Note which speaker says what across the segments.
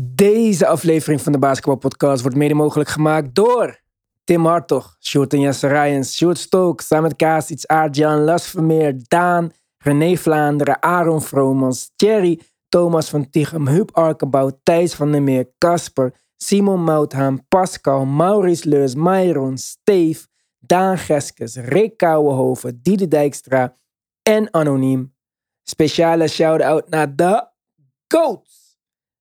Speaker 1: Deze aflevering van de Basketball Podcast wordt mede mogelijk gemaakt door Tim Hartog, Sjoerd en Jesse Rijens, Sjoerd Stokes, Samet Kaas, Iets Aardjan, Las Vermeer, Daan, René Vlaanderen, Aaron Vromans, Thierry, Thomas van Tichem, Huub Arkenbouw, Thijs van der Meer, Casper, Simon Mouthaan, Pascal, Maurice Leus, Myron, Steve, Daan Geskes, Rick Kouwenhoven, Diede Dijkstra en Anoniem. Speciale shout-out naar de GOATs.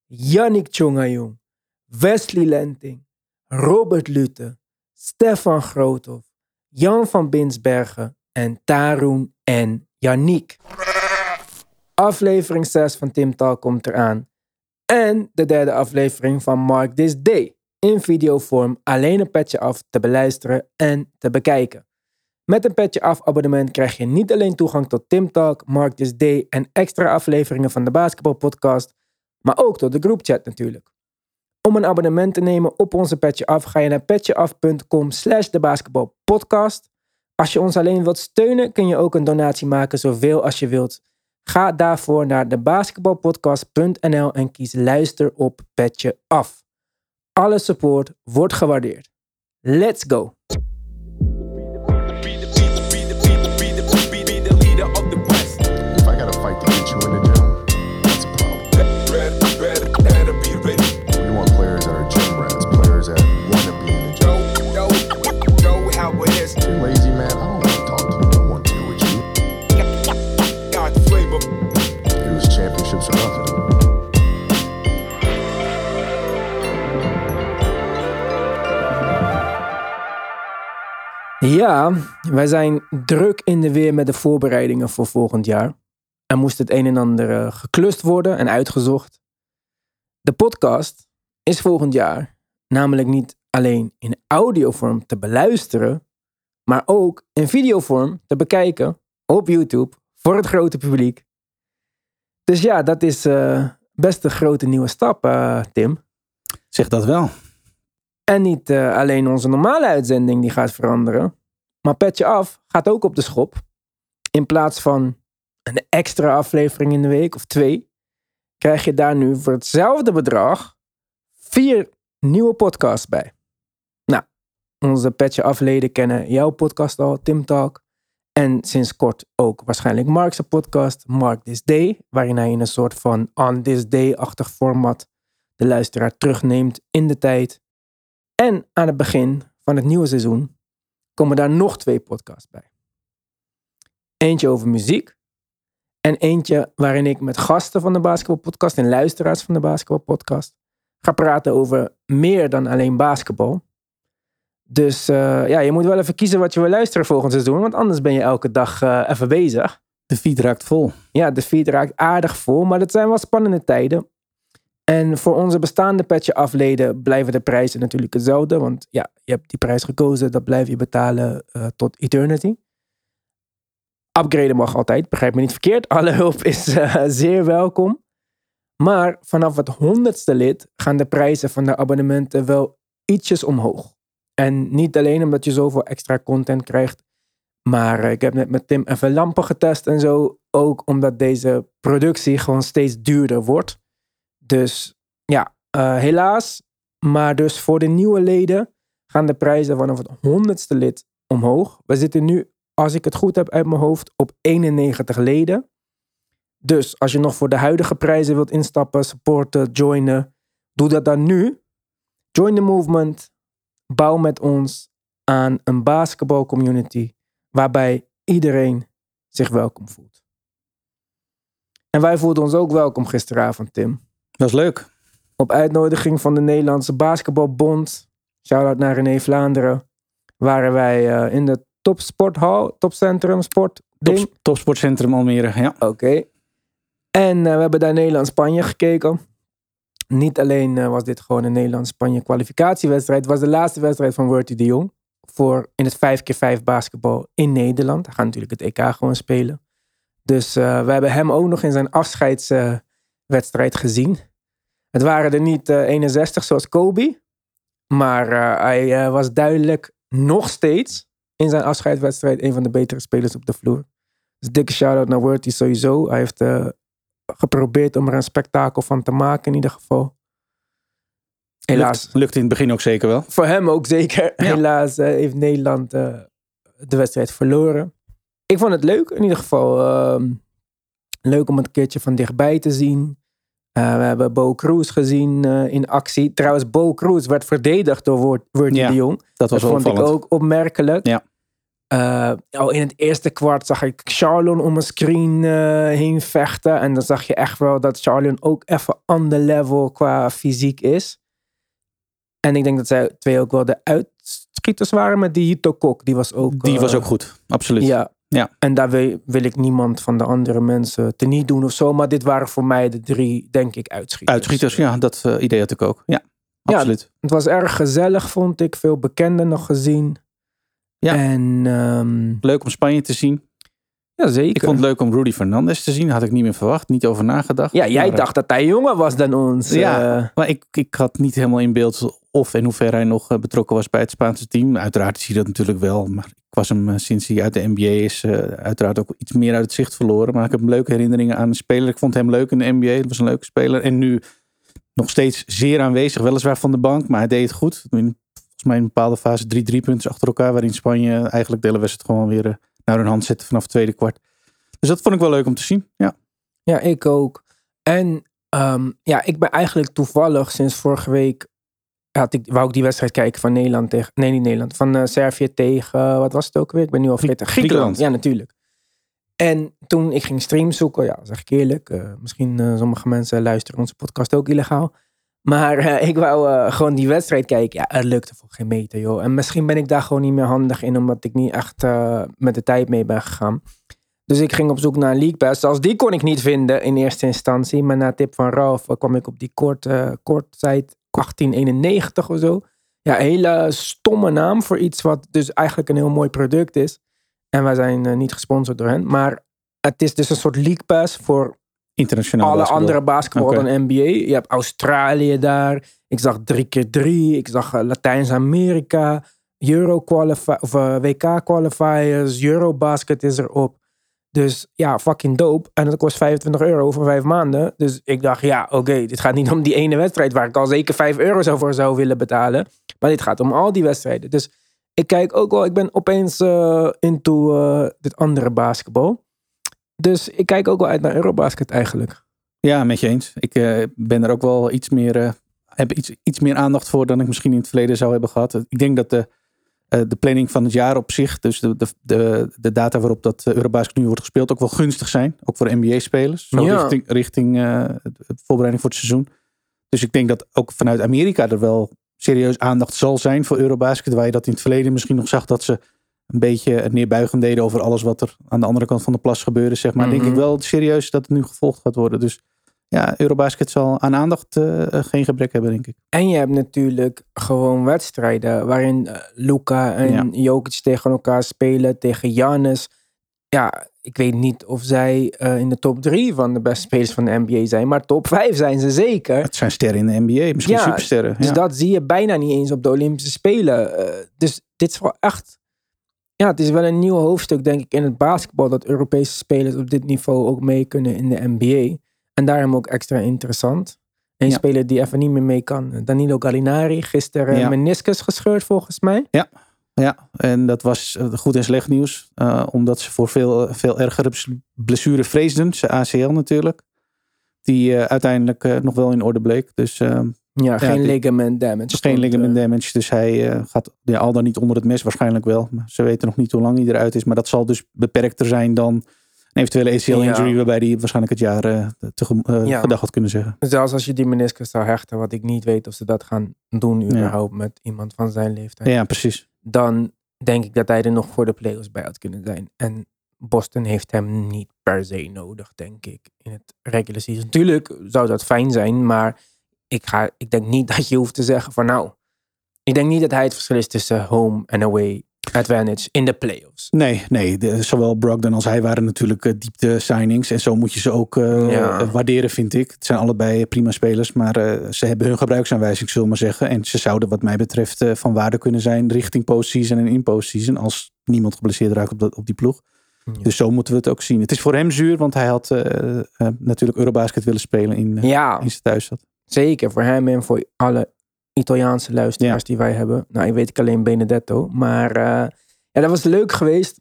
Speaker 1: Yannick Tjongajong, Wesley Lenting, Robert Lute, Stefan Groothoff, Jan van Binsbergen en Tarun en Yannick. Aflevering 6 van Tim Talk komt eraan. En de derde aflevering van Mark This Day. In videovorm alleen een petje af te beluisteren en te bekijken. Met een petje af abonnement krijg je niet alleen toegang tot Tim Talk, Mark This Day en extra afleveringen van de Basketball Podcast, maar ook tot de groupchat natuurlijk. Om een abonnement te nemen op onze petje af ga je naar petjeaf.com slash de basketbalpodcast. Als je ons alleen wilt steunen kun je ook een donatie maken zoveel als je wilt. Ga daarvoor naar debasketbalpodcast.nl en kies luister op petje af. Alle support wordt gewaardeerd. Let's go! Ja, wij zijn druk in de weer met de voorbereidingen voor volgend jaar. Er moest het een en ander eh, geklust worden en uitgezocht. De podcast is volgend jaar namelijk niet alleen in audiovorm te beluisteren, maar ook in videovorm te bekijken op YouTube voor het grote publiek. Dus ja, dat is eh, best een grote nieuwe stap, eh, Tim.
Speaker 2: Zeg dat wel.
Speaker 1: En niet eh, alleen onze normale uitzending die gaat veranderen. Maar Petje Af gaat ook op de schop. In plaats van een extra aflevering in de week of twee, krijg je daar nu voor hetzelfde bedrag vier nieuwe podcasts bij. Nou, onze Petje Afleden kennen jouw podcast al, Tim Talk. En sinds kort ook waarschijnlijk Mark's podcast, Mark This Day. Waarin hij in een soort van On This Day-achtig format de luisteraar terugneemt in de tijd. En aan het begin van het nieuwe seizoen komen daar nog twee podcasts bij. Eentje over muziek. En eentje waarin ik met gasten van de basketbalpodcast en luisteraars van de basketbalpodcast ga praten over meer dan alleen basketbal. Dus eh, ja, je moet wel even kiezen wat je wil luisteren volgend seizoen, want anders ben je elke dag eh, even bezig.
Speaker 2: De feed raakt vol.
Speaker 1: Ja, de feed raakt aardig vol, maar het zijn wel spannende tijden. En voor onze bestaande petje afleden blijven de prijzen natuurlijk hetzelfde. Want ja, je hebt die prijs gekozen, dat blijf je betalen eh, tot eternity. Upgraden mag altijd, begrijp me niet verkeerd. Alle hulp is eh, zeer welkom. Maar vanaf het honderdste lid gaan de prijzen van de abonnementen wel ietsjes omhoog. En niet alleen omdat je zoveel extra content krijgt. Maar eh, ik heb net met Tim even lampen getest en zo. Ook omdat deze productie gewoon steeds duurder wordt. Dus ja, eh, helaas. Maar dus voor de nieuwe leden gaan de prijzen vanaf het honderdste lid omhoog. We zitten nu, als ik het goed heb uit mijn hoofd, op 91 leden. Dus als je nog voor de huidige prijzen wilt instappen, supporten, joinen, doe dat dan nu. Join the movement. Bouw met ons aan een basketbalcommunity waarbij iedereen zich welkom voelt. En wij voelden ons ook welkom gisteravond, Tim.
Speaker 2: Dat is leuk.
Speaker 1: Op uitnodiging van de Nederlandse Basketbalbond, shout-out naar René Vlaanderen, waren wij eh, in de topsporthal, topcentrum, sport.
Speaker 2: Top, topsportcentrum Almere. Ja.
Speaker 1: Oké. En eh, we hebben daar Nederland-Spanje gekeken. Niet alleen eh, was dit gewoon een Nederland-Spanje kwalificatiewedstrijd. Het was de laatste wedstrijd van Worthy de Jong. Voor in het 5x5 basketbal in Nederland. Hij gaat natuurlijk het EK gewoon spelen. Dus we hebben hem ook nog in zijn afscheidswedstrijd gezien. Het waren er niet eh, 61 zoals Kobe. Maar eh, hij eh, was duidelijk nog steeds in zijn afscheidswedstrijd een van de betere spelers op de vloer. Dus dikke shout-out naar Worthy sowieso. Hij heeft eh, geprobeerd om er een spektakel van te maken in ieder geval. Helaas.
Speaker 2: Lukt, lukt in het begin ook zeker wel.
Speaker 1: Voor hem ook zeker.
Speaker 2: Ja.
Speaker 1: Helaas eh, heeft Nederland eh, de wedstrijd verloren. Ik vond het leuk in ieder geval. ehm, leuk om het een keertje van dichtbij te zien. Eh, we hebben Bo Cruz gezien eh, in actie. Trouwens, Bo Cruz werd verdedigd door Wor- Wurdy
Speaker 2: Ja,
Speaker 1: de Jong.
Speaker 2: Dat
Speaker 1: Dat
Speaker 2: was wel
Speaker 1: vond ik ook opmerkelijk.
Speaker 2: Ja.
Speaker 1: Eh, al in het eerste kwart zag ik Charlon om een screen heen vechten. En dan zag je echt wel dat Charlon ook even the level qua fysiek is. En ik denk dat zij twee ook wel de uitschieters waren met die Hito Kok. Die was ook...
Speaker 2: Die was ook goed. Absoluut.
Speaker 1: Ja.
Speaker 2: Ja.
Speaker 1: En daar wil, wil ik niemand van de andere mensen teniet doen of zo. Maar dit waren voor mij de drie, denk ik, uitschieters.
Speaker 2: Uitschieters, ja, dat eh, idee had ik ook. Ja,
Speaker 1: Ja,
Speaker 2: absoluut.
Speaker 1: Het was erg gezellig, vond ik. Veel bekenden nog gezien.
Speaker 2: Ja.
Speaker 1: En ehm,
Speaker 2: Leuk om Spanje te zien.
Speaker 1: ja, zeker.
Speaker 2: Ik vond het leuk om Rudy Fernandez te zien. Had ik niet meer verwacht. Niet over nagedacht.
Speaker 1: Ja, jij
Speaker 2: Maar,
Speaker 1: dacht dat hij jonger was dan ons.
Speaker 2: Ja,
Speaker 1: eh.
Speaker 2: maar ik, ik had niet helemaal in beeld of in hoeverre hij nog eh, betrokken was bij het Spaanse team. Uiteraard zie je dat natuurlijk wel. Maar was hem eh, sinds hij uit de NBA is eh, uiteraard ook iets meer uit het zicht verloren. Maar ik heb leuke herinneringen aan de speler. Ik vond hem leuk in de NBA. Het was een leuke speler. En nu nog steeds zeer aanwezig. Weliswaar van de bank, maar hij deed het goed. In, volgens mij in een bepaalde fase drie drie punten achter elkaar. Waarin Spanje eigenlijk de hele wedstrijd gewoon weer eh, naar hun hand zette vanaf het tweede kwart. Dus dat vond ik wel leuk om te zien. Ja.
Speaker 1: ja, ik ook. En ehm, ja, ik ben eigenlijk toevallig sinds vorige week... Had ik, wou ik die wedstrijd kijken van Nederland tegen... Nee, niet Nederland. Van eh, Servië tegen... eh, wat was het ook weer? Ik ben nu al vergeten. Griekenland.
Speaker 2: Griekenland.
Speaker 1: Ja, natuurlijk. En toen ik ging stream zoeken, ja, zeg ik eerlijk. eh, misschien sommige mensen luisteren onze podcast ook illegaal. Maar ik wou gewoon die wedstrijd kijken. Ja, het lukte voor geen meter, joh. En misschien ben ik daar gewoon niet meer handig in, omdat ik niet echt met de tijd mee ben gegaan. Dus ik ging op zoek naar een League Pass. Zelfs die kon ik niet vinden in eerste instantie. Maar na tip van Ralf kwam ik op die kort, eh kortsite 1891 of zo. Ja, een hele stomme naam voor iets wat dus eigenlijk een heel mooi product is. En wij zijn eh, niet gesponsord door hen. Maar het is dus een soort League Pass voor
Speaker 2: Internationaal
Speaker 1: alle
Speaker 2: basketbal.
Speaker 1: andere basketbal dan NBA. Je hebt Australië daar. Ik zag 3x3. Ik zag eh, Latijns-Amerika. Euro of eh, WK qualifiers. Eurobasket is erop. Dus ja, fucking dope. En dat kost 25 euro voor vijf maanden. Dus ik dacht, ja, oké, dit gaat niet om die ene wedstrijd waar ik al zeker 5 euro voor zou willen betalen. Maar dit gaat om al die wedstrijden. Dus ik kijk ook wel, ik ben opeens eh, into eh, dit andere basketbal. Dus ik kijk ook wel uit naar Eurobasket eigenlijk.
Speaker 2: Ja, met je eens. Ik eh, ben er ook wel iets meer, heb iets, iets meer aandacht voor dan ik misschien in het verleden zou hebben gehad. Ik denk dat de, eh, de planning van het jaar op zich, dus de, de, de, de data waarop dat eh, Eurobasket nu wordt gespeeld, ook wel gunstig zijn. Ook voor NBA-spelers.
Speaker 1: Ja.
Speaker 2: richting, richting eh, de voorbereiding voor het seizoen. Dus ik denk dat ook vanuit Amerika er wel serieus aandacht zal zijn voor Eurobasket. Waar je dat in het verleden misschien nog zag dat ze een beetje neerbuigend deden over alles wat er aan de andere kant van de plas gebeurde. Zeg maar. Denk
Speaker 1: Mhm.
Speaker 2: ik wel serieus dat het nu gevolgd gaat worden. Dus ja, Eurobasket zal aan aandacht eh, geen gebrek hebben, denk ik.
Speaker 1: En je hebt natuurlijk gewoon wedstrijden waarin eh, Luca en
Speaker 2: Ja.
Speaker 1: Jokic tegen elkaar spelen, tegen Giannis. Ja, ik weet niet of zij eh, in de top drie van de beste spelers van de NBA zijn, maar top vijf zijn ze zeker.
Speaker 2: Het zijn sterren in de NBA, misschien
Speaker 1: Ja,
Speaker 2: supersterren.
Speaker 1: Dus dat zie je bijna niet eens op de Olympische Spelen. Dus dit is wel echt. Ja, het is wel een nieuw hoofdstuk, denk ik, in het basketbal. Dat Europese spelers op dit niveau ook mee kunnen in de NBA. En daarom ook extra interessant. Een
Speaker 2: Ja.
Speaker 1: speler die even niet meer mee kan. Danilo Gallinari, gisteren
Speaker 2: Ja.
Speaker 1: meniscus gescheurd volgens mij.
Speaker 2: Ja, en dat was eh, goed en slecht nieuws. eh, omdat ze voor veel, veel ergere blessure vreesden. Zijn ACL natuurlijk. Die eh, uiteindelijk eh, nog wel in orde bleek. Dus eh,
Speaker 1: Ja, geen ligament damage.
Speaker 2: geen ligament
Speaker 1: eh,
Speaker 2: damage. Dus hij eh, gaat ja, al dan niet onder het mes waarschijnlijk wel. Maar ze weten nog niet hoe lang hij eruit is. Maar dat zal dus beperkter zijn dan eventuele ACL
Speaker 1: Ja.
Speaker 2: injury. Waarbij hij waarschijnlijk het jaar eh te, eh,
Speaker 1: Ja.
Speaker 2: gedag had kunnen zeggen.
Speaker 1: Zelfs als je die meniscus zou hechten, wat ik niet weet of ze dat gaan doen überhaupt met iemand van zijn leeftijd.
Speaker 2: Ja, precies.
Speaker 1: dan denk ik dat hij er nog voor de playoffs bij had kunnen zijn. En Boston heeft hem niet per se nodig, denk ik, in het regular season. Natuurlijk zou dat fijn zijn, maar ik, ga, ik denk niet dat je hoeft te zeggen van nou, ik denk niet dat hij het verschil is tussen home en away advantage in de playoffs.
Speaker 2: Nee, nee de- zowel Brogdon als hij waren natuurlijk eh, diepte signings. En zo moet je ze ook eh,
Speaker 1: Ja.
Speaker 2: waarderen, vind ik. Het zijn allebei prima spelers, maar eh, ze hebben hun gebruiksaanwijzing, zullen we maar zeggen. En ze zouden wat mij betreft van waarde kunnen zijn richting postseason en in postseason. Als niemand geblesseerd raakt op, dat, op die ploeg.
Speaker 1: Ja.
Speaker 2: Dus zo moeten we het ook zien. Het is voor hem zuur, want hij had natuurlijk Eurobasket willen spelen in,
Speaker 1: Ja,
Speaker 2: in zijn thuisstad.
Speaker 1: zeker voor hem en voor alle Italiaanse luisteraars die wij hebben. Nou, ik weet ik alleen Benedetto. Maar eh, ja, dat was leuk geweest.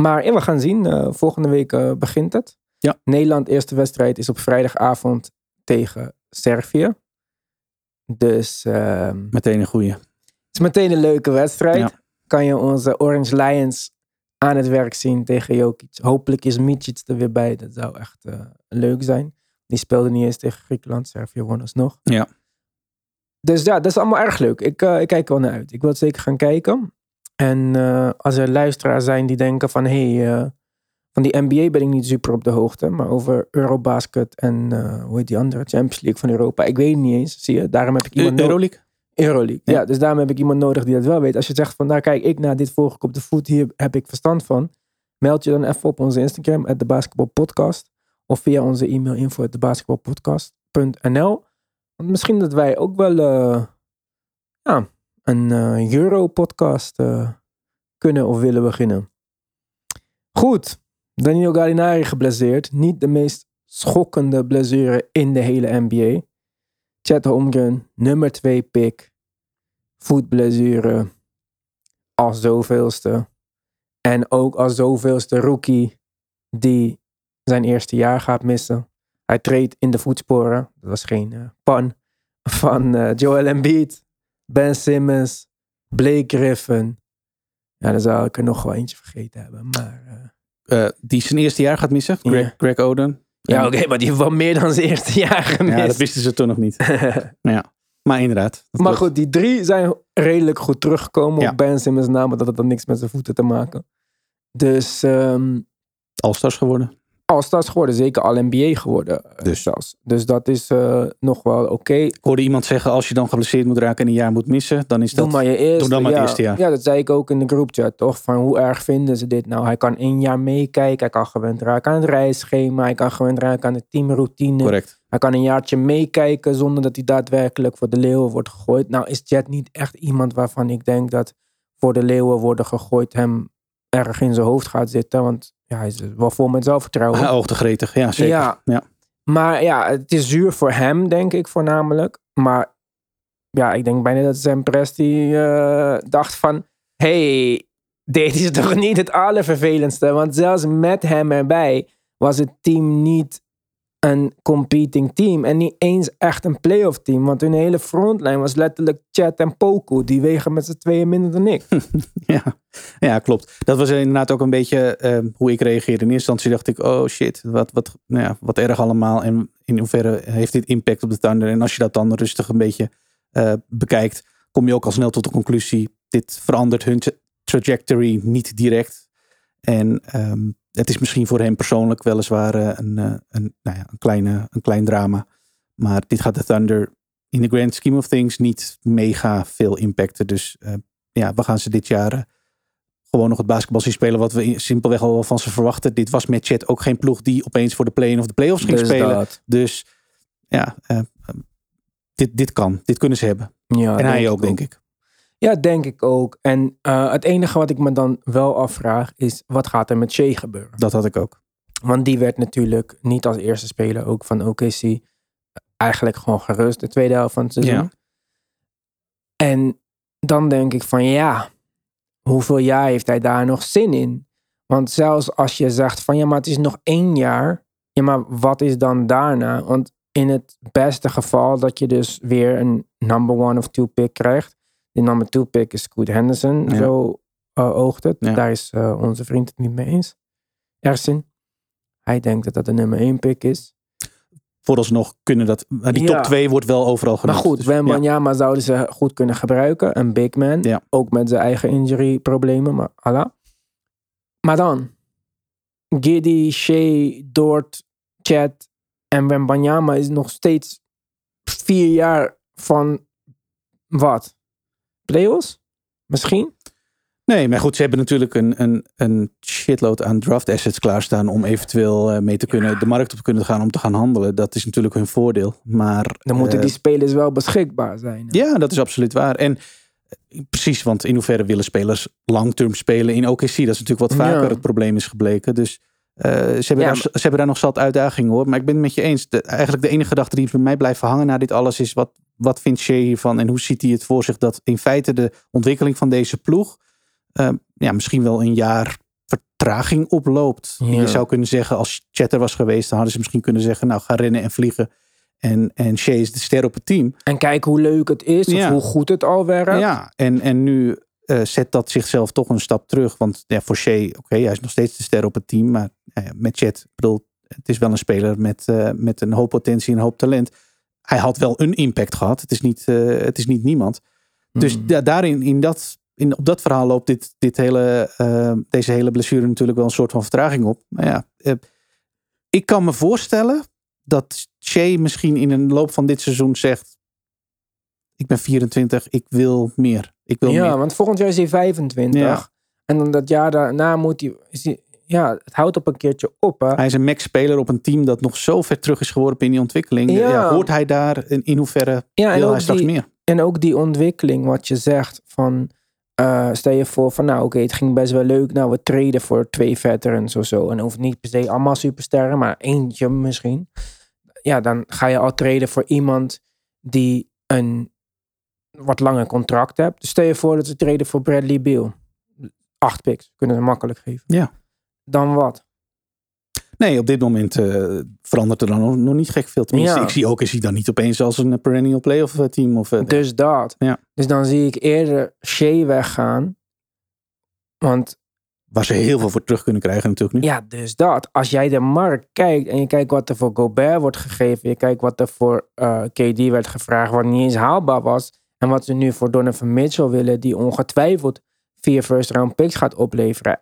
Speaker 1: Maar ja, we gaan zien. Eh, volgende week eh, begint het.
Speaker 2: Ja.
Speaker 1: Nederland, eerste wedstrijd is op vrijdagavond tegen Servië. Dus ehm,
Speaker 2: Meteen een goeie.
Speaker 1: het is meteen een leuke wedstrijd.
Speaker 2: Ja.
Speaker 1: Kan je onze Orange Lions aan het werk zien tegen Jokic. Hopelijk is Micic er weer bij. Dat zou echt leuk zijn. Die speelde niet eens tegen Griekenland. Servië won alsnog.
Speaker 2: Ja.
Speaker 1: Dus ja, dat is allemaal erg leuk. Ik, eh, ik kijk er wel naar uit. Ik wil het zeker gaan kijken. En eh, als er luisteraars zijn die denken van... Hey, eh, van die NBA ben ik niet super op de hoogte. Maar over Eurobasket en hoe heet die andere? Champions League van Europa. Ik weet het niet eens. Zie je, daarom heb ik iemand nodig.
Speaker 2: Euroleague?
Speaker 1: Euroleague. Ja.
Speaker 2: Ja.
Speaker 1: dus daarom heb ik iemand nodig die dat wel weet. Als je zegt van, nou kijk, ik na dit volg ik op de voet, hier heb ik verstand van. Meld je dan even op onze Instagram, at de basketbalpodcast. Of via onze e-mail info at debasketbalpodcast.nl. Misschien dat wij ook wel eh, ja, een eh, Euro-podcast eh, kunnen of willen beginnen. Goed, Danilo Gallinari geblesseerd. Niet de meest schokkende blessure in de hele NBA. Chet Holmgren, nummer 2 pick. Voetblessure. Als zoveelste. En ook als zoveelste rookie die zijn eerste jaar gaat missen. Hij treedt in de voetsporen. Dat was geen eh, pan. Van eh, Joel Embiid, Ben Simmons, Blake Griffin. Ja, dan zou ik er nog wel eentje vergeten hebben. Maar eh,
Speaker 2: die zijn eerste jaar gaat missen. Greg. Greg Oden.
Speaker 1: ja, oké, maar die heeft wel meer dan zijn eerste jaar gemist.
Speaker 2: Ja, dat wisten ze toen nog niet. ja. Maar inderdaad.
Speaker 1: Maar goed, die drie zijn redelijk goed teruggekomen
Speaker 2: Ja.
Speaker 1: op Ben Simmons naam, maar dat had dan niks met zijn voeten te maken. Dus
Speaker 2: All-stars geworden.
Speaker 1: All-Stars geworden, zeker All-NBA geworden eh,
Speaker 2: Dus.
Speaker 1: zelfs. Dus dat is eh, nog wel oké.
Speaker 2: Ik hoorde iemand zeggen, als je dan geblesseerd moet raken en een jaar moet missen, dan is dat...
Speaker 1: Doe maar je eerste.
Speaker 2: doe dan maar het
Speaker 1: ja.
Speaker 2: eerste jaar.
Speaker 1: Ja, dat zei ik ook in de groupchat, toch? Van hoe erg vinden ze dit nou? Hij kan één jaar meekijken, hij kan gewend raken aan het reisschema, hij kan gewend raken aan de teamroutine.
Speaker 2: Correct.
Speaker 1: Hij kan een jaartje meekijken zonder dat hij daadwerkelijk voor de leeuwen wordt gegooid. Nou is Jet niet echt iemand waarvan ik denk dat voor de leeuwen worden gegooid hem erg in zijn hoofd gaat zitten. Want ja, hij is wel vol met zelfvertrouwen.
Speaker 2: Ah, Oogtegretig, ja zeker.
Speaker 1: Ja.
Speaker 2: Ja.
Speaker 1: Maar ja, het is zuur voor hem, denk ik voornamelijk. Maar ja, ik denk bijna dat zijn Presti eh dacht van... hey, dit is toch niet het allervervelendste? Want zelfs met hem erbij was het team niet een competing team. En niet eens echt een playoff team. Want hun hele frontline was letterlijk Chat en Poku. Die wegen met z'n tweeën minder dan ik.
Speaker 2: Ja. ja, klopt. Dat was inderdaad ook een beetje ehm, hoe ik reageerde. In eerste instantie dacht ik, oh shit, wat, wat, nou ja, wat erg allemaal. En in hoeverre heeft dit impact op de Thunder? En als je dat dan rustig een beetje eh, bekijkt, kom je ook al snel tot de conclusie, dit verandert hun tra- trajectory niet direct. En ehm, het is misschien voor hem persoonlijk weliswaar eh, een, eh, een, nou ja, een, kleine, een klein drama. Maar dit gaat de Thunder in the grand scheme of things niet mega veel impacten. Dus eh, ja, we gaan ze dit jaar gewoon nog het basketbal zien spelen wat we simpelweg al van ze verwachten. Dit was met Chet ook geen ploeg die opeens voor de play-in of de playoffs ging
Speaker 1: Dus
Speaker 2: spelen.
Speaker 1: dat.
Speaker 2: Dus ja, dit, dit kan. Dit kunnen ze hebben.
Speaker 1: Ja,
Speaker 2: en hij ook, denk ik.
Speaker 1: Ja, denk ik ook. En eh, het enige wat ik me dan wel afvraag is, wat gaat er met Shea gebeuren?
Speaker 2: Dat had ik ook.
Speaker 1: Want die werd natuurlijk niet als eerste speler ook van OKC eigenlijk gewoon gerust de tweede helft van het seizoen.
Speaker 2: Ja.
Speaker 1: En dan denk ik van ja, hoeveel jaar heeft hij daar nog zin in? Want zelfs als je zegt van ja, maar het is nog één jaar. Ja, maar wat is dan daarna? Want in het beste geval dat je dus weer een number one of two pick krijgt. Die number two pick is Scoot Henderson.
Speaker 2: Ja.
Speaker 1: Zo uh, oogt het.
Speaker 2: Ja.
Speaker 1: Daar is uh, onze vriend het niet mee eens. Ersin. Hij denkt dat dat de nummer één pick is.
Speaker 2: Vooralsnog kunnen dat. Maar die
Speaker 1: Ja.
Speaker 2: top 2 wordt wel overal genoemd.
Speaker 1: Maar goed,
Speaker 2: Dus,
Speaker 1: Wem
Speaker 2: ja.
Speaker 1: Banyama zouden ze goed kunnen gebruiken. Een big man.
Speaker 2: Ja.
Speaker 1: Ook met zijn eigen injury problemen. Maar Allah. Maar dan. Giddy, Shea, Dort, Chad en Wem Banyama is nog steeds vier jaar van wat? Playoffs? Misschien?
Speaker 2: Nee, maar goed, ze hebben natuurlijk een, een, een shitload aan draft assets klaarstaan om eventueel eh, mee te kunnen, de markt op te kunnen gaan om te gaan handelen. Dat is natuurlijk hun voordeel. Maar
Speaker 1: Dan moeten
Speaker 2: eh,
Speaker 1: die spelers wel beschikbaar zijn.
Speaker 2: Ja, dat is absoluut waar. En eh, precies, want in hoeverre willen spelers langterm spelen in OKC? Dat is natuurlijk wat vaker
Speaker 1: Ja.
Speaker 2: het probleem is gebleken. Dus eh, ze, hebben
Speaker 1: Ja,
Speaker 2: daar, ze hebben daar nog zat uitdagingen hoor. Maar ik ben het met je eens. De, eigenlijk de enige gedachte die bij mij blijft hangen na dit alles is wat, wat vindt Shea hiervan en hoe ziet hij het voor zich dat in feite de ontwikkeling van deze ploeg eh, ja, misschien wel een jaar vertraging oploopt.
Speaker 1: Ja.
Speaker 2: Je zou kunnen zeggen, als Chatter was geweest, dan hadden ze misschien kunnen zeggen, nou ga rennen en vliegen. En, en Shea is de ster op het team.
Speaker 1: En kijk hoe leuk het is, of hoe goed het al werkt.
Speaker 2: Ja, en, en nu eh, zet dat zichzelf toch een stap terug. Want ja, voor Shea, oké, hij is nog steeds de ster op het team. Maar ja, met Chet, bedoel, het is wel een speler met, eh, met een hoop potentie en een hoop talent. Hij had wel een impact gehad. Het is niet, eh, het is niet niemand. Dus
Speaker 1: Mm.
Speaker 2: da- daarin, in dat, in, op dat verhaal loopt dit, dit hele, eh, deze hele blessure natuurlijk wel een soort van vertraging op. Maar ja, eh, ik kan me voorstellen dat Shea misschien in een loop van dit seizoen zegt: Ik ben 24, ik wil meer. Ik wil
Speaker 1: Ja,
Speaker 2: meer.
Speaker 1: want volgend jaar is hij 25.
Speaker 2: Ja.
Speaker 1: En dan dat jaar daarna moet hij, is hij... Ja, het houdt op een keertje op. Hè?
Speaker 2: Hij is een max-speler op een team dat nog zo ver terug is geworpen in die ontwikkeling.
Speaker 1: Ja.
Speaker 2: Ja. hoort hij daar? En in hoeverre
Speaker 1: Ja,
Speaker 2: wil hij straks
Speaker 1: die,
Speaker 2: meer?
Speaker 1: en ook die ontwikkeling, wat je zegt van... eh, stel je voor van, nou oké, het ging best wel leuk. Nou, we treden voor twee veterans of zo. En hoeft niet per se allemaal supersterren, maar eentje misschien. Ja, dan ga je al treden voor iemand die een wat langer contract hebt. Dus stel je voor dat ze treden voor Bradley Beal. Acht picks, kunnen ze makkelijk geven.
Speaker 2: Ja.
Speaker 1: Dan wat?
Speaker 2: Nee, op dit moment eh, verandert er dan nog, nog niet gek veel. Tenminste,
Speaker 1: Ja.
Speaker 2: ik zie ook is hij dan niet opeens als een perennial playoff eh, team. Of, eh,
Speaker 1: Dus dat.
Speaker 2: Ja.
Speaker 1: Dus dan zie ik eerder Shea weggaan. Want
Speaker 2: waar ze heel veel voor terug kunnen krijgen natuurlijk nu.
Speaker 1: ja, dus dat. Als jij de markt kijkt en je kijkt wat er voor Gobert wordt gegeven. Je kijkt wat er voor KD werd gevraagd. Wat niet eens haalbaar was. En wat ze nu voor Donovan Mitchell willen. Die ongetwijfeld vier first round picks gaat opleveren.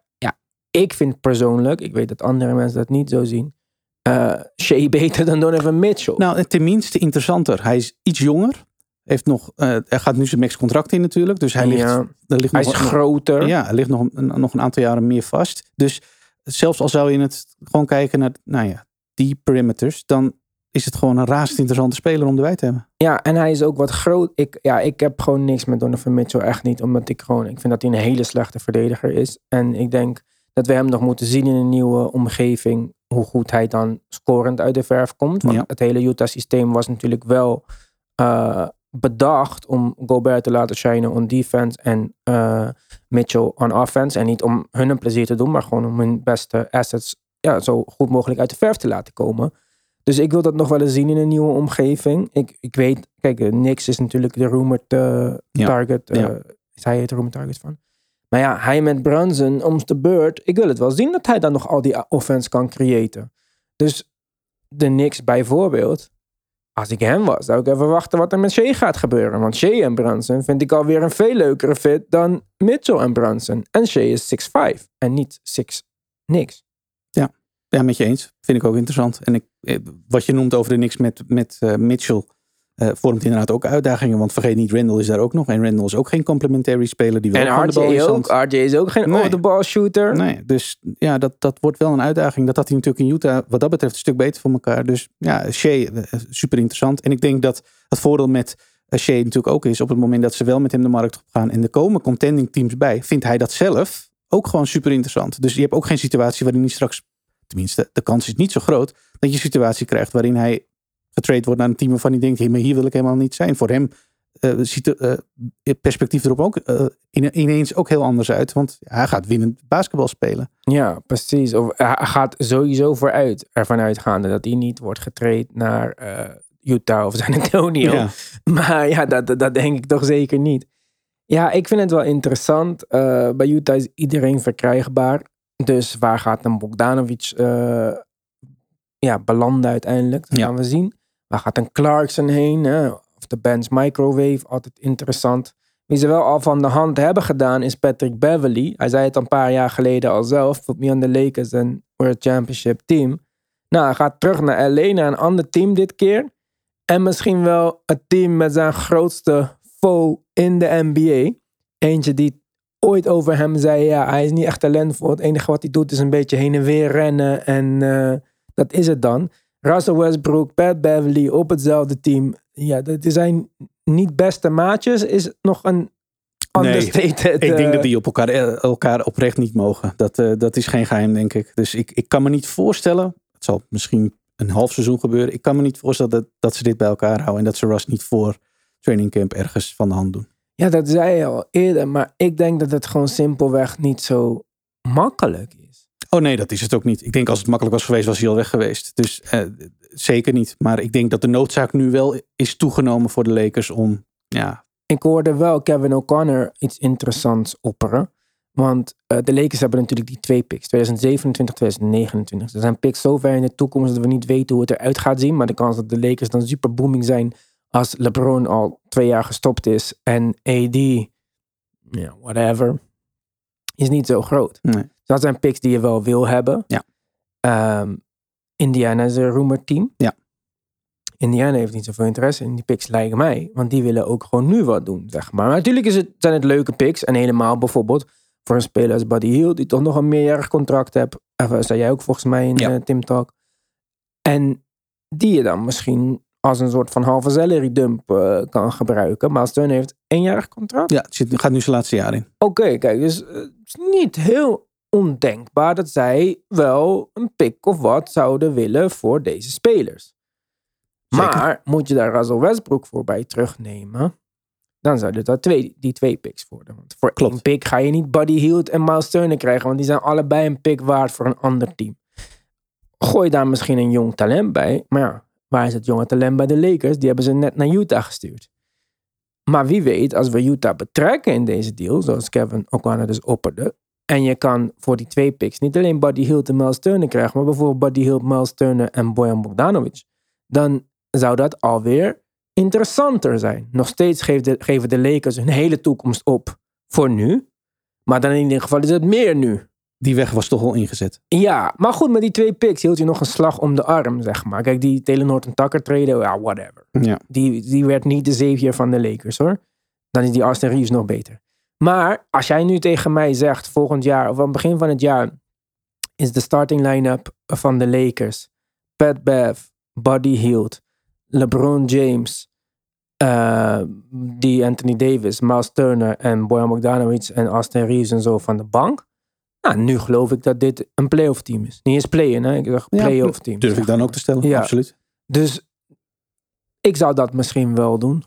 Speaker 1: Ik vind persoonlijk. Ik weet dat andere mensen dat niet zo zien. eh Shea beter dan Donovan Mitchell.
Speaker 2: Nou, tenminste interessanter. Hij is iets jonger. Heeft nog, eh, hij gaat nu zijn max contract in natuurlijk. Dus hij ligt,
Speaker 1: Ja.
Speaker 2: er ligt
Speaker 1: Hij
Speaker 2: nog,
Speaker 1: is groter.
Speaker 2: Ja, hij ligt nog een, nog een aantal jaren meer vast. Dus zelfs al zou je het gewoon kijken naar nou ja, die perimeters, dan is het gewoon een razend interessante speler om erbij te hebben.
Speaker 1: Ja, en hij is ook wat groot. Ik, ja, ik heb gewoon niks met Donovan Mitchell. Echt niet. Omdat ik gewoon... Ik vind dat hij een hele slechte verdediger is. En ik denk dat we hem nog moeten zien in een nieuwe omgeving. Hoe goed hij dan scorend uit de verf komt. Want
Speaker 2: Ja.
Speaker 1: het hele Utah-systeem was natuurlijk wel eh, bedacht om Gobert te laten shinen on defense. En eh, Mitchell on offense. En niet om hun een plezier te doen. Maar gewoon om hun beste assets ja, zo goed mogelijk uit de verf te laten komen. Dus ik wil dat nog wel eens zien in een nieuwe omgeving. Ik, ik weet, kijk, eh, Nix is natuurlijk de rumored target. eh,
Speaker 2: Ja.
Speaker 1: Is hij het rumored target van? Maar ja, hij met Brunson om de beurt. Ik wil het wel zien dat hij dan nog al die offense kan creëren. Dus de Knicks bijvoorbeeld. Als ik hem was, zou ik even wachten wat er met Shea gaat gebeuren. Want Shea en Brunson vind ik alweer een veel leukere fit dan Mitchell en Brunson. En Shea is 6'5 en niet 6 niks.
Speaker 2: Ja, met je eens. Vind ik ook interessant. En ik, eh, wat je noemt over de niks met, met eh, Mitchell eh, vormt inderdaad ook uitdagingen. Want vergeet niet, Randall is daar ook nog. En Randall is ook geen complementary speler. Die wel
Speaker 1: En
Speaker 2: de bal
Speaker 1: RJ
Speaker 2: zijn
Speaker 1: ook. RJ is ook geen
Speaker 2: Nee.
Speaker 1: off-the-ball shooter.
Speaker 2: Nee, dus ja, dat, dat wordt wel een uitdaging. Dat had hij natuurlijk in Utah wat dat betreft een stuk beter voor elkaar. Dus ja, Shea, eh, super interessant. En ik denk dat het voordeel met eh, Shea natuurlijk ook is... op het moment dat ze wel met hem de markt op gaan... en er komen contending teams bij... vindt hij dat zelf ook gewoon super interessant. Dus je hebt ook geen situatie waarin hij straks... tenminste, de kans is niet zo groot... dat je een situatie krijgt waarin hij getrade wordt naar een team... waarvan hij denkt, hey, maar hier wil ik helemaal niet zijn. Voor hem eh, ziet eh, het perspectief erop ook eh, ine- ineens ook heel anders uit. Want hij gaat winnend basketbal spelen.
Speaker 1: Ja, precies. Of hij gaat sowieso vooruit ervan uitgaande dat hij niet wordt getraind naar Utah of San Antonio.
Speaker 2: Ja.
Speaker 1: Maar ja, dat, dat denk ik toch zeker niet. Ja, ik vind het wel interessant. Bij Utah is iedereen verkrijgbaar. Dus waar gaat een Bogdanovic ja, belanden uiteindelijk? Dat
Speaker 2: Ja.
Speaker 1: gaan we zien. Waar gaat een Clarkson heen? Of de Benz Microwave, altijd interessant. Wie ze wel al van de hand hebben gedaan is Patrick Beverly. Hij zei het een paar jaar geleden al zelf. Put me on the Lakers en World Championship team. Nou, hij gaat terug naar naar een ander team dit keer. En misschien wel het team met zijn grootste foe in de NBA. Eentje die ooit over hem zei, ja, hij is niet echt talentvol. Het enige wat hij doet is een beetje heen en weer rennen. En eh, dat is het dan. Russell Westbrook, Pat Beverly op hetzelfde team. Ja, dat zijn niet beste maatjes. Is nog een understated.
Speaker 2: Ik denk
Speaker 1: eh,
Speaker 2: dat die op elkaar, eh, elkaar oprecht niet mogen. Dat, eh, dat is geen geheim, denk ik. Dus ik, ik kan me niet voorstellen. Het zal misschien een half seizoen gebeuren. Ik kan me niet voorstellen dat, dat ze dit bij elkaar houden. En dat ze Russ niet voor training camp ergens van de hand doen.
Speaker 1: Ja, dat zei je al eerder, maar ik denk dat het gewoon simpelweg niet zo makkelijk is.
Speaker 2: Oh nee, dat is het ook niet. Ik denk als het makkelijk was geweest, was hij al weg geweest. Dus eh, zeker niet. Maar ik denk dat de noodzaak nu wel is toegenomen voor de Lakers om, ja,
Speaker 1: Ik hoorde wel Kevin O'Connor iets interessants opperen. Want eh, de Lakers hebben natuurlijk die twee picks, 2027, 2029. Er zijn picks zo ver in de toekomst dat we niet weten hoe het eruit gaat zien. Maar de kans dat de Lakers dan super booming zijn als LeBron al twee jaar gestopt is en AD, ja, whatever, is niet zo groot.
Speaker 2: Nee.
Speaker 1: Dat zijn picks die je wel wil hebben.
Speaker 2: Ja.
Speaker 1: Ehm, Indiana is een rumor team.
Speaker 2: Ja.
Speaker 1: Indiana heeft niet zoveel interesse in die picks, lijkt mij. Want die willen ook gewoon nu wat doen, zeg maar. Maar natuurlijk is het, zijn het leuke picks. En helemaal bijvoorbeeld voor een speler als Buddy Hield, die toch nog een meerjarig contract hebt. Even, zei jij ook volgens mij in
Speaker 2: Ja.
Speaker 1: eh, Tim Talk. En die je dan misschien als een soort van halve salary dump eh, kan gebruiken. Maar Stern heeft éénjarig contract.
Speaker 2: ja het gaat nu zijn laatste jaar in.
Speaker 1: Oké, kijk, dus eh, het is niet heel ondenkbaar dat zij wel een pick of wat zouden willen voor deze spelers.
Speaker 2: Zeker.
Speaker 1: Maar moet je daar Russell Westbrook voor bij terugnemen, dan zouden dat twee, die twee picks worden. Want voor
Speaker 2: Klopt.
Speaker 1: één pick ga je niet Buddy Hield en Miles Turner krijgen, want die zijn allebei een pick waard voor een ander team. Gooi daar misschien een jong talent bij, maar ja, waar is het jonge talent bij de Lakers? Die hebben ze net naar Utah gestuurd. Maar wie weet, als we Utah betrekken in deze deal, zoals Kevin O'Connor dus opperde, en je kan voor die twee picks niet alleen Buddy Hield en Miles Turner krijgen, maar bijvoorbeeld Buddy Hield, Miles Turner en Bojan Bogdanovic, dan zou dat alweer interessanter zijn. Nog steeds de- geven de Lakers hun hele toekomst op voor nu, maar dan in ieder geval is het meer nu.
Speaker 2: Die weg was toch al ingezet.
Speaker 1: Ja, maar goed, met die twee picks hield je nog een slag om de arm, zeg maar. Kijk, die Taylor Norton Tucker trade, ja, whatever.
Speaker 2: Ja.
Speaker 1: Die, die werd niet de savior van de Lakers hoor. Dan is die Austin Reeves nog beter. Maar als jij nu tegen mij zegt, volgend jaar of aan het begin van het jaar, is de starting line-up van de Lakers Pat Bev, Buddy Hield, LeBron James, eh, die Anthony Davis, Miles Turner en Bojan Bogdanovic en Austin Reeves en zo van de bank. Nou, nu geloof ik dat dit een playoff team is. Niet eens play-in, hè? Ik zeg
Speaker 2: Ja,
Speaker 1: playoff team.
Speaker 2: Durf ik dan ook te stellen?
Speaker 1: Ja.
Speaker 2: Absoluut.
Speaker 1: Dus ik zou dat misschien wel doen.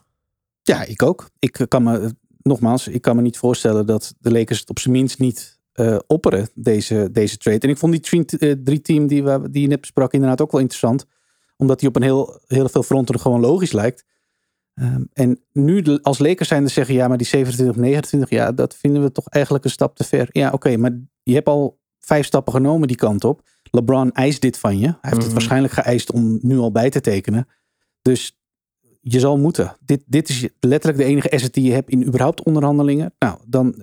Speaker 2: Ja, ik ook. Ik kan me, nogmaals, ik kan me niet voorstellen dat de Lakers het op zijn minst niet eh, opperen, deze, deze trade. En ik vond die eh, drie team die, we, die je net besprak inderdaad ook wel interessant. Omdat die op een heel, heel veel fronten gewoon logisch lijkt. Ehm, en nu de- als Lakers zijn te zeggen, ja, maar die 27 of 29, ja, dat vinden we toch eigenlijk een stap te ver. Ja, oké, maar je hebt al vijf stappen genomen die kant op. LeBron eist dit van je. Hij heeft het
Speaker 1: Mhm.
Speaker 2: waarschijnlijk geëist om nu al bij te tekenen. Dus je zal moeten. Dit, dit is letterlijk de enige asset die je hebt in überhaupt onderhandelingen. Nou, dan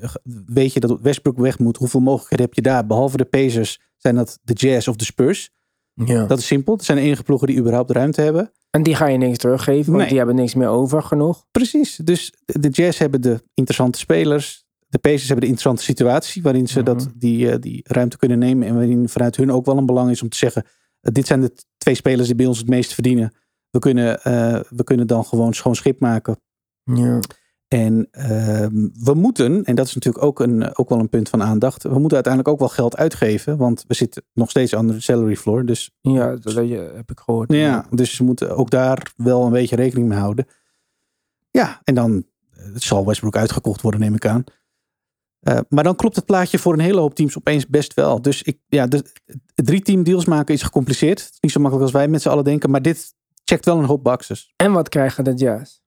Speaker 2: weet je dat Westbrook weg moet. Hoeveel mogelijkheden heb je daar? Behalve de Pacers zijn dat de Jazz of de Spurs.
Speaker 1: Ja.
Speaker 2: Dat is simpel. Het zijn de enige ploegen die überhaupt ruimte hebben.
Speaker 1: En die ga je niks teruggeven, want
Speaker 2: Nee.
Speaker 1: die hebben niks meer over genoeg.
Speaker 2: Precies. Dus de Jazz hebben de interessante spelers. De Pacers hebben de interessante situatie waarin ze
Speaker 1: Mhm.
Speaker 2: dat, die, eh, die ruimte kunnen nemen. En waarin vanuit hun ook wel een belang is om te zeggen. eh, dit zijn de twee spelers die bij ons het meest verdienen. We kunnen, eh, we kunnen dan gewoon schoon schip maken.
Speaker 1: Ja.
Speaker 2: En ehm, we moeten, en dat is natuurlijk ook, een, ook wel een punt van aandacht. We moeten uiteindelijk ook wel geld uitgeven. Want we zitten nog steeds aan de salary floor. Dus
Speaker 1: Ja, dat heb ik gehoord.
Speaker 2: ja, dus ze moeten ook daar wel een beetje rekening mee houden. Ja, en dan eh, zal Westbrook uitgekocht worden, neem ik aan. Eh, maar dan klopt het plaatje voor een hele hoop teams opeens best wel. Dus ik, ja, de, drie team deals maken is gecompliceerd. Het is niet zo makkelijk als wij met z'n allen denken. Maar dit checkt wel een hoop boxes.
Speaker 1: En wat krijgen de Jazz?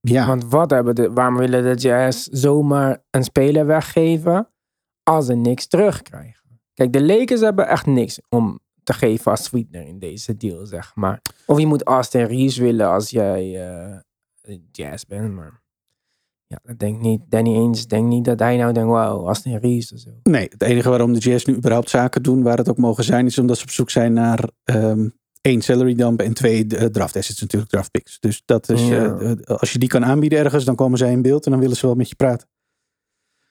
Speaker 2: Ja,
Speaker 1: Want wat hebben de, waarom willen de Jazz zomaar een speler weggeven als ze niks terugkrijgen? Kijk, de Lakers hebben echt niks om te geven als sweetener in deze deal, zeg maar. Of je moet Austin Reeves willen als jij eh, Jazz bent, maar... Ja, denk niet. Danny Ainge denkt niet dat hij nou denkt, wauw, Austin Reeves of zo.
Speaker 2: Nee, het enige waarom de Jazz nu überhaupt zaken doen waar het ook mogen zijn, is omdat ze op zoek zijn naar ehm, één salary dump en twee eh, draft assets natuurlijk, draft picks. Dus dat is,
Speaker 1: Ja.
Speaker 2: eh, eh, als je die kan aanbieden ergens, dan komen zij in beeld en dan willen ze wel met je praten.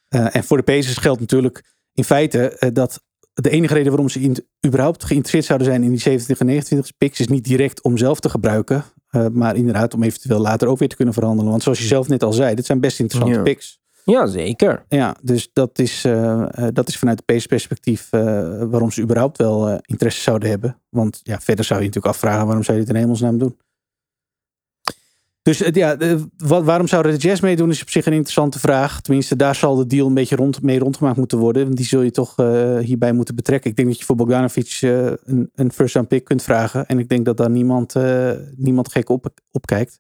Speaker 2: En voor de Pacers geldt natuurlijk in feite dat de enige reden waarom ze in, überhaupt geïnteresseerd zouden zijn in die 27 en 29 picks is niet direct om zelf te gebruiken, eh, maar inderdaad om eventueel later ook weer te kunnen verhandelen. Want zoals je zelf net al zei, dit zijn best interessante
Speaker 1: Ja.
Speaker 2: picks.
Speaker 1: Ja, zeker.
Speaker 2: Ja, dus dat is, eh, dat is vanuit de perspectief waarom ze überhaupt wel interesse zouden hebben. Want ja, verder zou je natuurlijk afvragen waarom zou je dit in hemelsnaam doen. Dus ja, wat, waarom zouden de Jazz meedoen is op zich een interessante vraag. Tenminste, daar zal de deal een beetje rond, mee rondgemaakt moeten worden. Want die zul je toch eh, hierbij moeten betrekken. Ik denk dat je voor Bogdanovic eh, een, een first round pick kunt vragen. En ik denk dat daar niemand, eh, niemand gek op, op kijkt.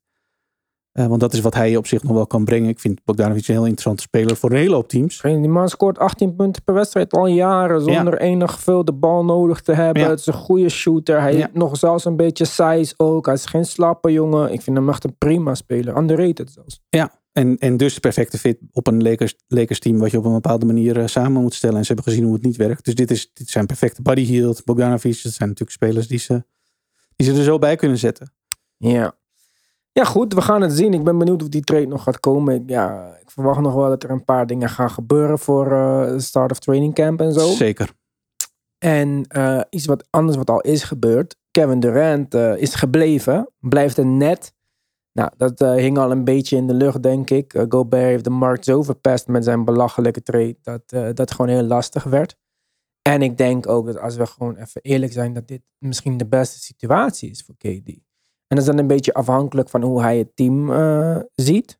Speaker 2: Eh, want dat is wat hij op zich nog wel kan brengen. Ik vind Bogdanovic een heel interessante speler voor een hele hoop teams.
Speaker 1: Die man scoort 18 punten per wedstrijd al jaren. Zonder enig veel de bal nodig te hebben.
Speaker 2: Ja.
Speaker 1: Het is een goede shooter. Hij
Speaker 2: Ja.
Speaker 1: heeft nog zelfs een beetje size ook. Hij is geen slappe jongen. Ik vind hem echt een prima speler. Underrated zelfs.
Speaker 2: Ja, en, en dus de perfecte fit op een Lakers, Lakers team wat je op een bepaalde manier eh, samen moet stellen. En ze hebben gezien hoe het niet werkt. Dus dit, is, dit zijn perfecte body healed. Bogdanovic, dat zijn natuurlijk spelers die ze, die ze er zo bij kunnen zetten.
Speaker 1: Ja. Ja, goed. We gaan het zien. Ik ben benieuwd of die trade nog gaat komen. Ik, ja, ik verwacht nog wel dat er een paar dingen gaan gebeuren voor de start of training camp en zo.
Speaker 2: Zeker.
Speaker 1: En eh, iets wat anders wat al is gebeurd. Kevin Durant eh, is gebleven. Blijft een net. Nou, dat hing al een beetje in de lucht, denk ik. Gobert heeft de markt zo verpest met zijn belachelijke trade. Dat dat gewoon heel lastig werd. En ik denk ook dat als we gewoon even eerlijk zijn. Dat dit misschien de beste situatie is voor KD. En dat is dan een beetje afhankelijk van hoe hij het team eh, ziet.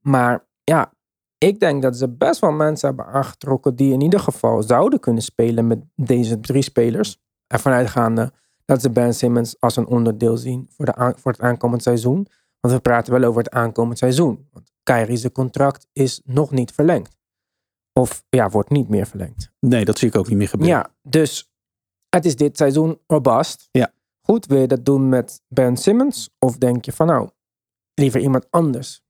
Speaker 1: Maar ja, ik denk dat ze best wel mensen hebben aangetrokken die in ieder geval zouden kunnen spelen met deze drie spelers. Ervan uitgaande dat ze Ben Simmons als een onderdeel zien voor, de voor het aankomend seizoen. Want we praten wel over het aankomend seizoen. Want Kyrie's contract is nog niet verlengd. Of ja, wordt niet meer verlengd.
Speaker 2: Nee, dat zie ik ook niet meer gebeuren.
Speaker 1: Ja, dus het is dit seizoen robust.
Speaker 2: Ja.
Speaker 1: Goed, wil je dat doen met Ben Simmons? Of denk je van nou, liever iemand anders?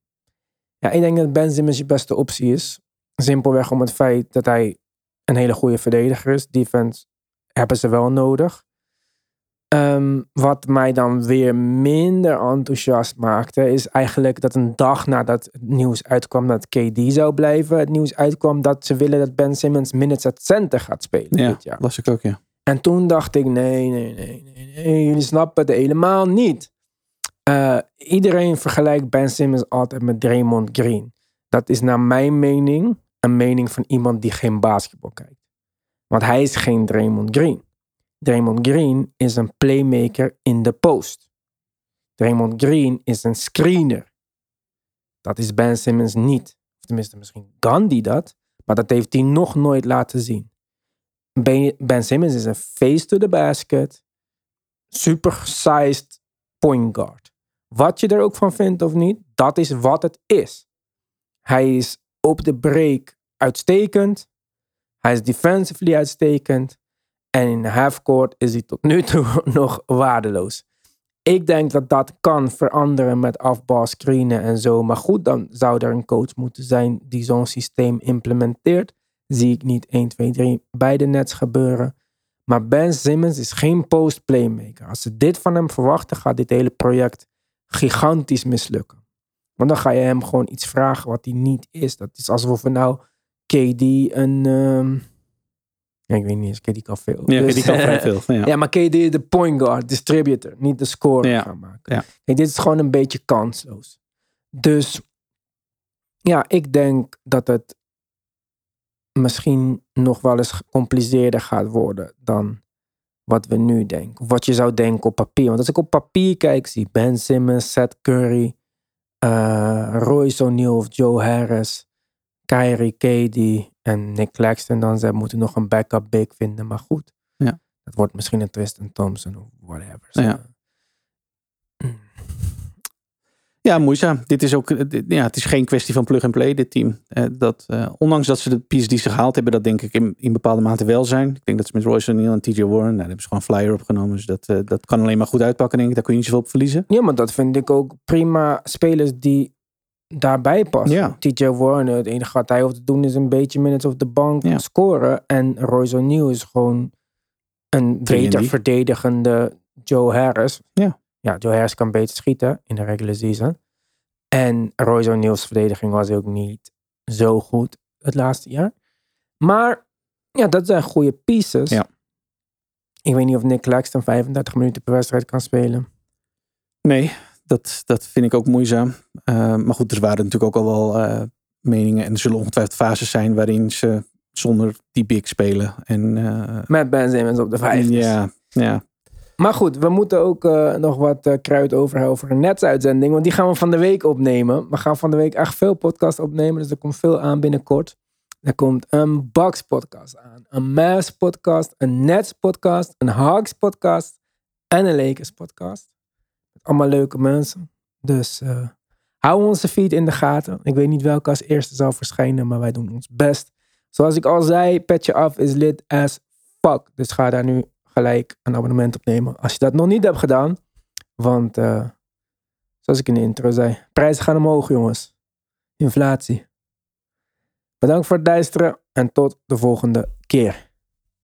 Speaker 1: Ja, ik denk dat Ben Simmons je beste optie is. Simpelweg om het feit dat hij een hele goede verdediger is. Defense hebben ze wel nodig. Ehm, wat mij dan weer minder enthousiast maakte, is eigenlijk dat een dag nadat het nieuws uitkwam dat KD zou blijven, het nieuws uitkwam dat ze willen dat Ben Simmons minutes at center gaat spelen
Speaker 2: Ja,
Speaker 1: dit jaar.
Speaker 2: las ik ook, ja.
Speaker 1: En toen dacht ik, nee, nee, nee, nee, nee jullie snappen het helemaal niet. Eh, iedereen vergelijkt Ben Simmons altijd met Draymond Green. Dat is naar mijn mening een mening van iemand die geen basketbal kijkt. Want hij is geen Draymond Green. Draymond Green is een playmaker in de post. Draymond Green is een screener. Dat is Ben Simmons niet. Of tenminste, misschien kan die dat. Maar dat heeft hij nog nooit laten zien. Ben, Simmons is een face to the basket. Super sized point guard. Wat je er ook van vindt of niet, dat is wat het is. Hij is op de break uitstekend. Hij is defensively uitstekend. En in halfcourt is hij tot nu toe nog waardeloos. Ik denk dat dat kan veranderen met afbal screenen en zo. Maar goed, dan zou er een coach moeten zijn die zo'n systeem implementeert. Zie ik niet 1, 2, 3 bij de Nets gebeuren. Maar Ben Simmons is geen post playmaker. Als ze dit van hem verwachten, gaat dit hele project gigantisch mislukken. Want dan ga je hem gewoon iets vragen wat hij niet is. Dat is alsof we nou KD een... ehm, ja, ik weet niet eens, KD kan veel.
Speaker 2: Ja,
Speaker 1: Dus,
Speaker 2: die kan vrij veel. Ja.
Speaker 1: ja, maar KD de point guard, distributor, niet de scorer
Speaker 2: Ja.
Speaker 1: gaan maken.
Speaker 2: Ja.
Speaker 1: Kijk, dit is gewoon een beetje kansloos. Dus ja, ik denk dat het misschien nog wel eens gecompliceerder gaat worden dan wat we nu denken. Of wat je zou denken op papier. Want als ik op papier kijk, zie Ben Simmons, Seth Curry, eh, Royce O'Neal of Joe Harris, Kyrie, KD en Nick Claxton. Dan ze moeten nog een backup big vinden. Maar goed,
Speaker 2: Ja.
Speaker 1: het wordt misschien een Tristan Thompson of whatever.
Speaker 2: Ja. Ja, moeizaam. Dit is ook, eh, dit- ja, het is geen kwestie van plug and play, dit team. Eh, dat, eh, ondanks dat ze de pieces die ze gehaald hebben, dat denk ik in, in bepaalde mate wel zijn. Ik denk dat ze met Royce O'Neal en TJ Warren, nou, daar hebben ze gewoon flyer opgenomen. Dus dat, dat kan alleen maar goed uitpakken, denk ik. Daar kun je niet zoveel op verliezen.
Speaker 1: Ja, maar dat vind ik ook prima spelers die daarbij passen.
Speaker 2: Ja.
Speaker 1: TJ Warren, het enige wat hij hoeft te doen is een beetje minutes op de bank
Speaker 2: Ja.
Speaker 1: scoren. En Royce O'Neal is gewoon een beter
Speaker 2: 3
Speaker 1: verdedigende Joe Harris.
Speaker 2: Ja.
Speaker 1: Ja, Joe Harris kan beter schieten in de regular season. En Royce O'Neal's verdediging was ook niet zo goed het laatste jaar. Maar ja, dat zijn goede pieces.
Speaker 2: Ja.
Speaker 1: Ik weet niet of Nick Claxton 35 minuten per wedstrijd kan spelen.
Speaker 2: Nee, dat, dat vind ik ook moeizaam. Eh, maar goed, er waren natuurlijk ook al wel eh, meningen. En er zullen ongetwijfeld fases zijn waarin ze zonder die big spelen. En, eh,
Speaker 1: Met Ben Simmons op de vijf.
Speaker 2: ja, ja,
Speaker 1: Maar goed, we moeten ook eh, nog wat eh, kruid overhouden voor een netsuitzending. Want die gaan we van de week opnemen. We gaan van de week echt veel podcasts opnemen. Dus er komt veel aan binnenkort. Er komt een Box podcast aan. Een Mass podcast. Een Nets podcast. Een Hawks podcast. En een Lakers podcast. Allemaal leuke mensen. Dus eh, hou onze feed in de gaten. Ik weet niet welke als eerste zal verschijnen. Maar wij doen ons best. Zoals ik al zei, Petje Af is lid as fuck. Dus ga daar nu gelijk een abonnement op nemen. Als je dat nog niet hebt gedaan. Want eh, zoals ik in de intro zei, prijzen gaan omhoog jongens. Inflatie. Bedankt voor het luisteren en tot de volgende keer.